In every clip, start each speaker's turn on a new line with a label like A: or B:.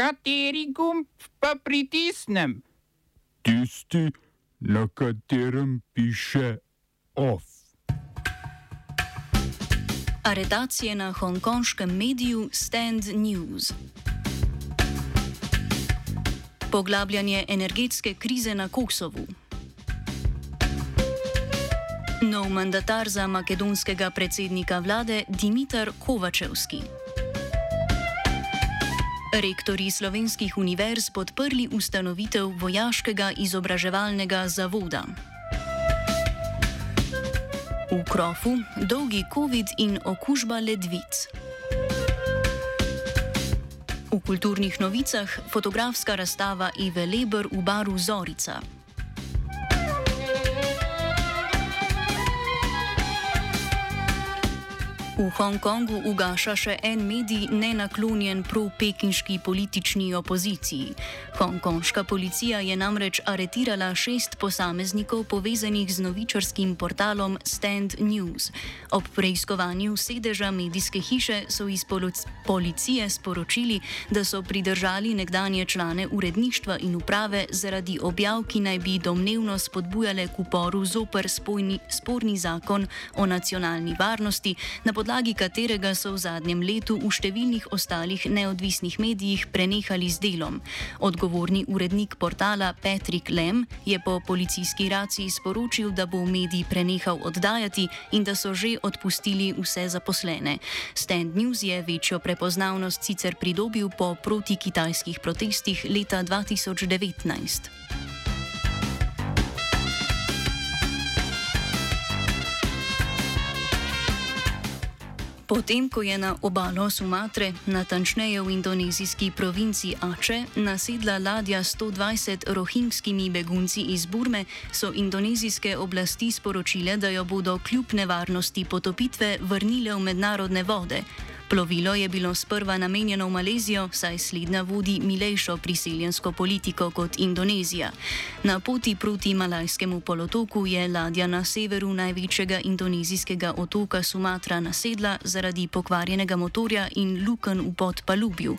A: Kateri gumb pa pritisnem?
B: Tisti, na katerem piše OF.
C: Aretacije na hongkonškem mediju Stand News. Poglabljanje energetske krize na Kosovu. Nov mandatar za makedonskega predsednika vlade Dimitar Kovačevski. Rektori slovenskih univerz podprli ustanovitev vojaškega izobraževalnega zavoda. V krofu dolgi COVID in okužba ledvic. V kulturnih novicah fotografska razstava Ive Leber v baru Zorica. V Hongkongu ugaša še en medij nenaklonjen pro-pekinški politični opoziciji. Hongkonška policija je namreč aretirala šest posameznikov povezanih z novičarskim portalom Stand News. Ob preiskovanju sedeža medijske hiše so iz policije sporočili, da so pridržali nekdanje člane uredništva in uprave zaradi objav, ki naj bi domnevno spodbujale k uporu zoper spojni, sporni zakon o nacionalni varnosti podlagi katerega so v zadnjem letu v številnih ostalih neodvisnih medijih prenehali z delom. Odgovorni urednik portala Patrick Lem je po policijski raciji sporočil, da bo medij prenehal oddajati in da so že odpustili vse zaposlene. Stand News je večjo prepoznavnost sicer pridobil po protikitajskih protestih leta 2019. Potem, ko je na obalo Sumatre, natančneje v indonezijski provinci Ače, nasedla ladja 120 rohingskimi begunci iz Burme, so indonezijske oblasti sporočile, da jo bodo kljub nevarnosti potopitve vrnile v mednarodne vode. Plovilo je bilo sprva namenjeno v Malezijo, saj slednja vodi milejšo priseljensko politiko kot Indonezija. Na poti proti Malajskemu polotoku je ladja na severu največjega indonezijskega otoka Sumatra nasedla zaradi pokvarjenega motorja in luken v podpalubju.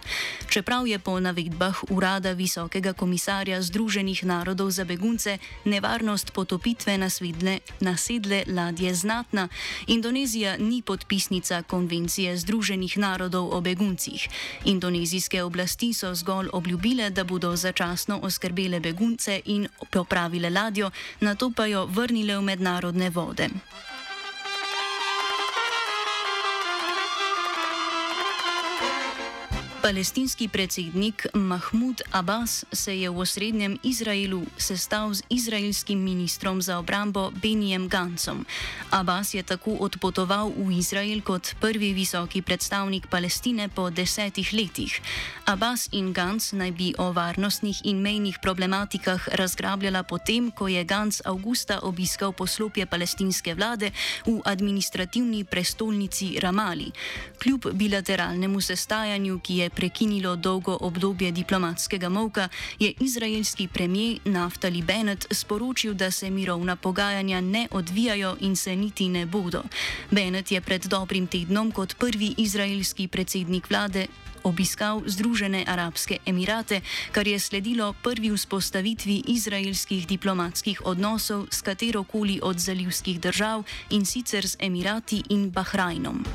C: Čeprav je po navedbah urada Visokega komisarja Združenih narodov za begunce nevarnost potopitve nasedle, nasedle ladje znatna, Indonezija ni podpisnica konvencije Združenih Združenih narodov o beguncih. Indonezijske oblasti so zgolj obljubile, da bodo začasno oskrbele begunce in popravile ladjo, na to pa jo vrnile v mednarodne vode. Palestinski predsednik Mahmud Abbas se je v osrednjem Izraelu sestal z izraelskim ministrom za obrambo Benijem Gancom. Abbas je tako odpotoval v Izrael kot prvi visoki predstavnik Palestine po desetih letih. Abbas in Ganc naj bi o varnostnih in mejnih problematikah razgrabljala potem, ko je Ganc avgusta obiskal poslopje palestinske vlade v administrativni prestolnici Ramali. Kljub bilateralnemu sestajanju, ki je prekinilo dolgo obdobje diplomatskega molka, je izraelski premijer Naftali Bennett sporočil, da se mirovna pogajanja ne odvijajo in se niti ne bodo. Bennett je pred dobrim tednom kot prvi izraelski predsednik vlade obiskal Združene arabske emirate, kar je sledilo prvi vzpostavitvi izraelskih diplomatskih odnosov s katerokoli od zalivskih držav in sicer z Emirati in Bahrajnom.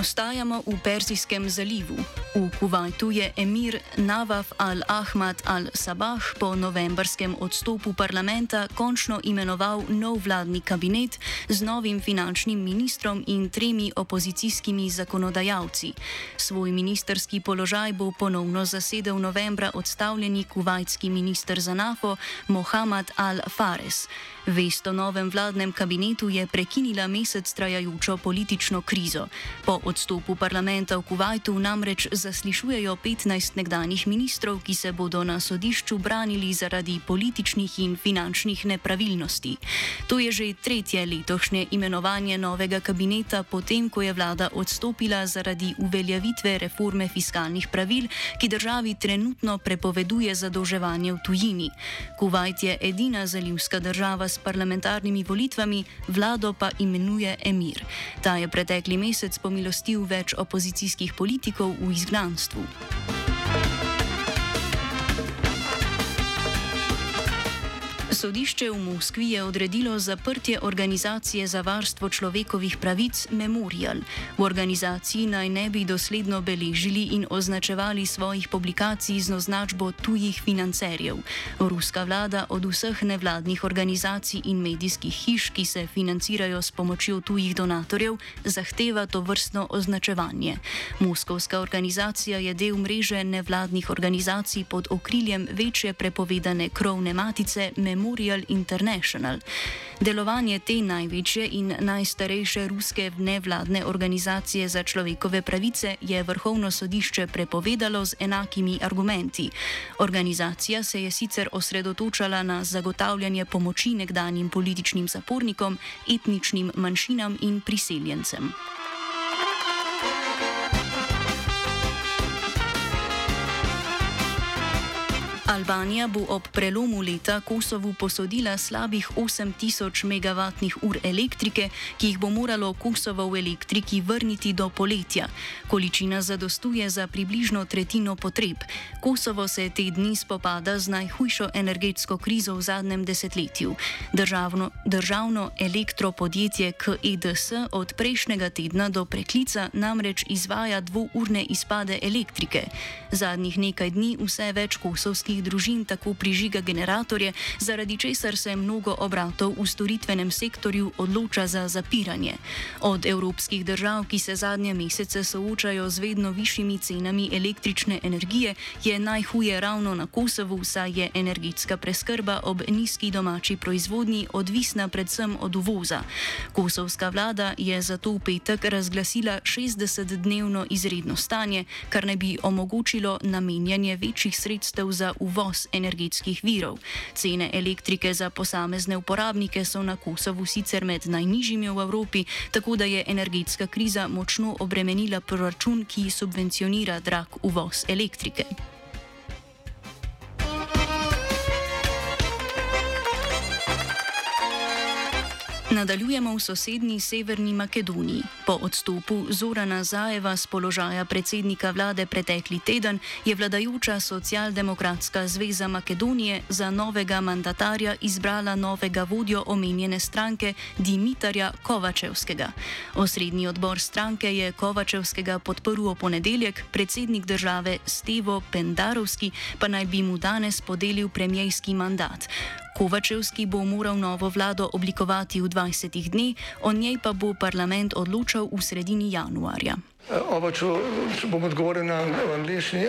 C: Ostajamo v Persijskem zalivu. V Kuwaitu je emir Nawaf al-Ahmad al-Sabah po novembrskem odstopu parlamenta končno imenoval nov vladni kabinet z novim finančnim ministrom in tremi opozicijskimi zakonodajalci. Svoj ministerski položaj bo ponovno zasedel novembra odstavljeni kuvajtski minister za nafo Mohamed al-Fares. Vest o novem vladnem kabinetu je prekinila mesec trajajočo politično krizo. Po odstopu parlamenta v Kuwaitu namreč zaslišujejo 15 nekdanjih ministrov, ki se bodo na sodišču branili zaradi političnih in finančnih nepravilnosti. To je že tretje letošnje imenovanje novega kabineta, potem ko je vlada odstopila zaradi uveljavitve reforme fiskalnih pravil, ki državi trenutno prepoveduje zadolževanje v tujini. Kuwait je edina zalivska država s parlamentarnimi volitvami, vlado pa imenuje emir. Ta je pretekli mesec pomilostil več opozicijskih politikov v izgnanstvu. Sodišče v Moskvi je odredilo zaprtje organizacije za varstvo človekovih pravic Memorial. V organizaciji naj ne bi dosledno beležili in označevali svojih publikacij z označbo tujih financerjev. Ruska vlada od vseh nevladnih organizacij in medijskih hiš, ki se financirajo s pomočjo tujih donatorjev, zahteva to vrstno označevanje. Moskovska organizacija je del mreže nevladnih organizacij pod okriljem večje prepovedane krovne matice Memorial. Memorial International. Delovanje te največje in najstarejše ruske nevladne organizacije za človekove pravice je Vrhovno sodišče prepovedalo z enakimi argumenti. Organizacija se je sicer osredotočala na zagotavljanje pomoči nekdanjim političnim zapornikom, etničnim manjšinam in priseljencem. Albanija bo ob prelomu leta Kosovu posodila slabih 8000 MWh ur elektrike, ki jih bo moralo Kosovo v elektriki vrniti do poletja. Količina zadostuje za približno tretjino potreb. Kosovo se te dni spopada z najhujšo energetsko krizo v zadnjem desetletju. Državno, državno elektropodjetje KEDS od prejšnjega tedna do preklica namreč izvaja dvourne izpade elektrike. Zadnjih nekaj dni vse več kosovskih številnih družin tako prižiga generatorje, zaradi česar se mnogo obratov v storitvenem sektorju odloča za zapiranje. Od evropskih držav, ki se zadnje mesece soočajo z vedno višjimi cenami električne energije, je najhuje ravno na Kosovu, saj je energetska preskrba ob nizki domači proizvodnji odvisna predvsem od uvoza. Kosovska vlada je zato v petek razglasila 60-dnevno izredno stanje, kar ne bi omogočilo namenjanje večjih sredstev za uvoz uvoz energetskih virov. Cene elektrike za posamezne uporabnike so na Kosovu sicer med najnižjimi v Evropi, tako da je energetska kriza močno obremenila proračun, ki subvencionira drag uvoz elektrike. Nadaljujemo v sosednji Severni Makedoniji. Po odstopu Zorana Zajeva z položaja predsednika vlade pretekli teden je vladajoča socialdemokratska zveza Makedonije za novega mandatarja izbrala novega vodjo omenjene stranke Dimitarja Kovačevskega. Osrednji odbor stranke je Kovačevskega podprl v ponedeljek, predsednik države Stevo Pendarovski pa naj bi mu danes podelil premijski mandat. Kovačevski bo moral novo vlado oblikovati v 20 dneh, o njej pa bo parlament odločal v sredini januarja.
D: Oba, če, če bom odgovoril na angliški.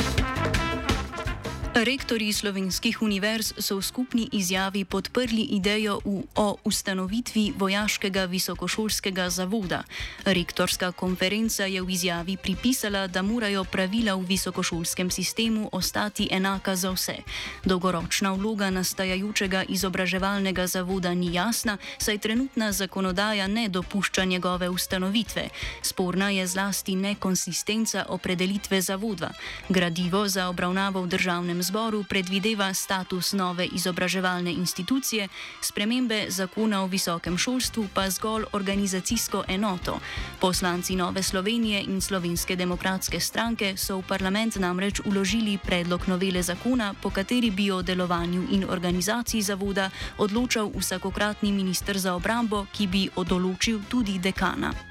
C: Rektori slovenskih univerz so v skupni izjavi podprli idejo v, o ustanovitvi vojaškega visokošolskega zavoda. Rektorska konferenca je v izjavi pripisala, da morajo pravila v visokošolskem sistemu ostati enaka za vse. Dolgoročna vloga nastajajočega izobraževalnega zavoda ni jasna, saj trenutna zakonodaja ne dopušča njegove ustanovitve. Sporna je zlasti nekonsistenca opredelitve zavoda. Gradivo za obravnavo v državnem zboru predvideva status nove izobraževalne institucije, spremembe zakona o visokem šolstvu pa zgolj organizacijsko enoto. Poslanci Nove Slovenije in Slovenske demokratske stranke so v parlament namreč uložili predlog novele zakona, po kateri bi o delovanju in organizaciji zavoda odločal vsakokratni minister za obrambo, ki bi odoločil tudi dekana.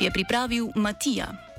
C: Of je pripravil Matija.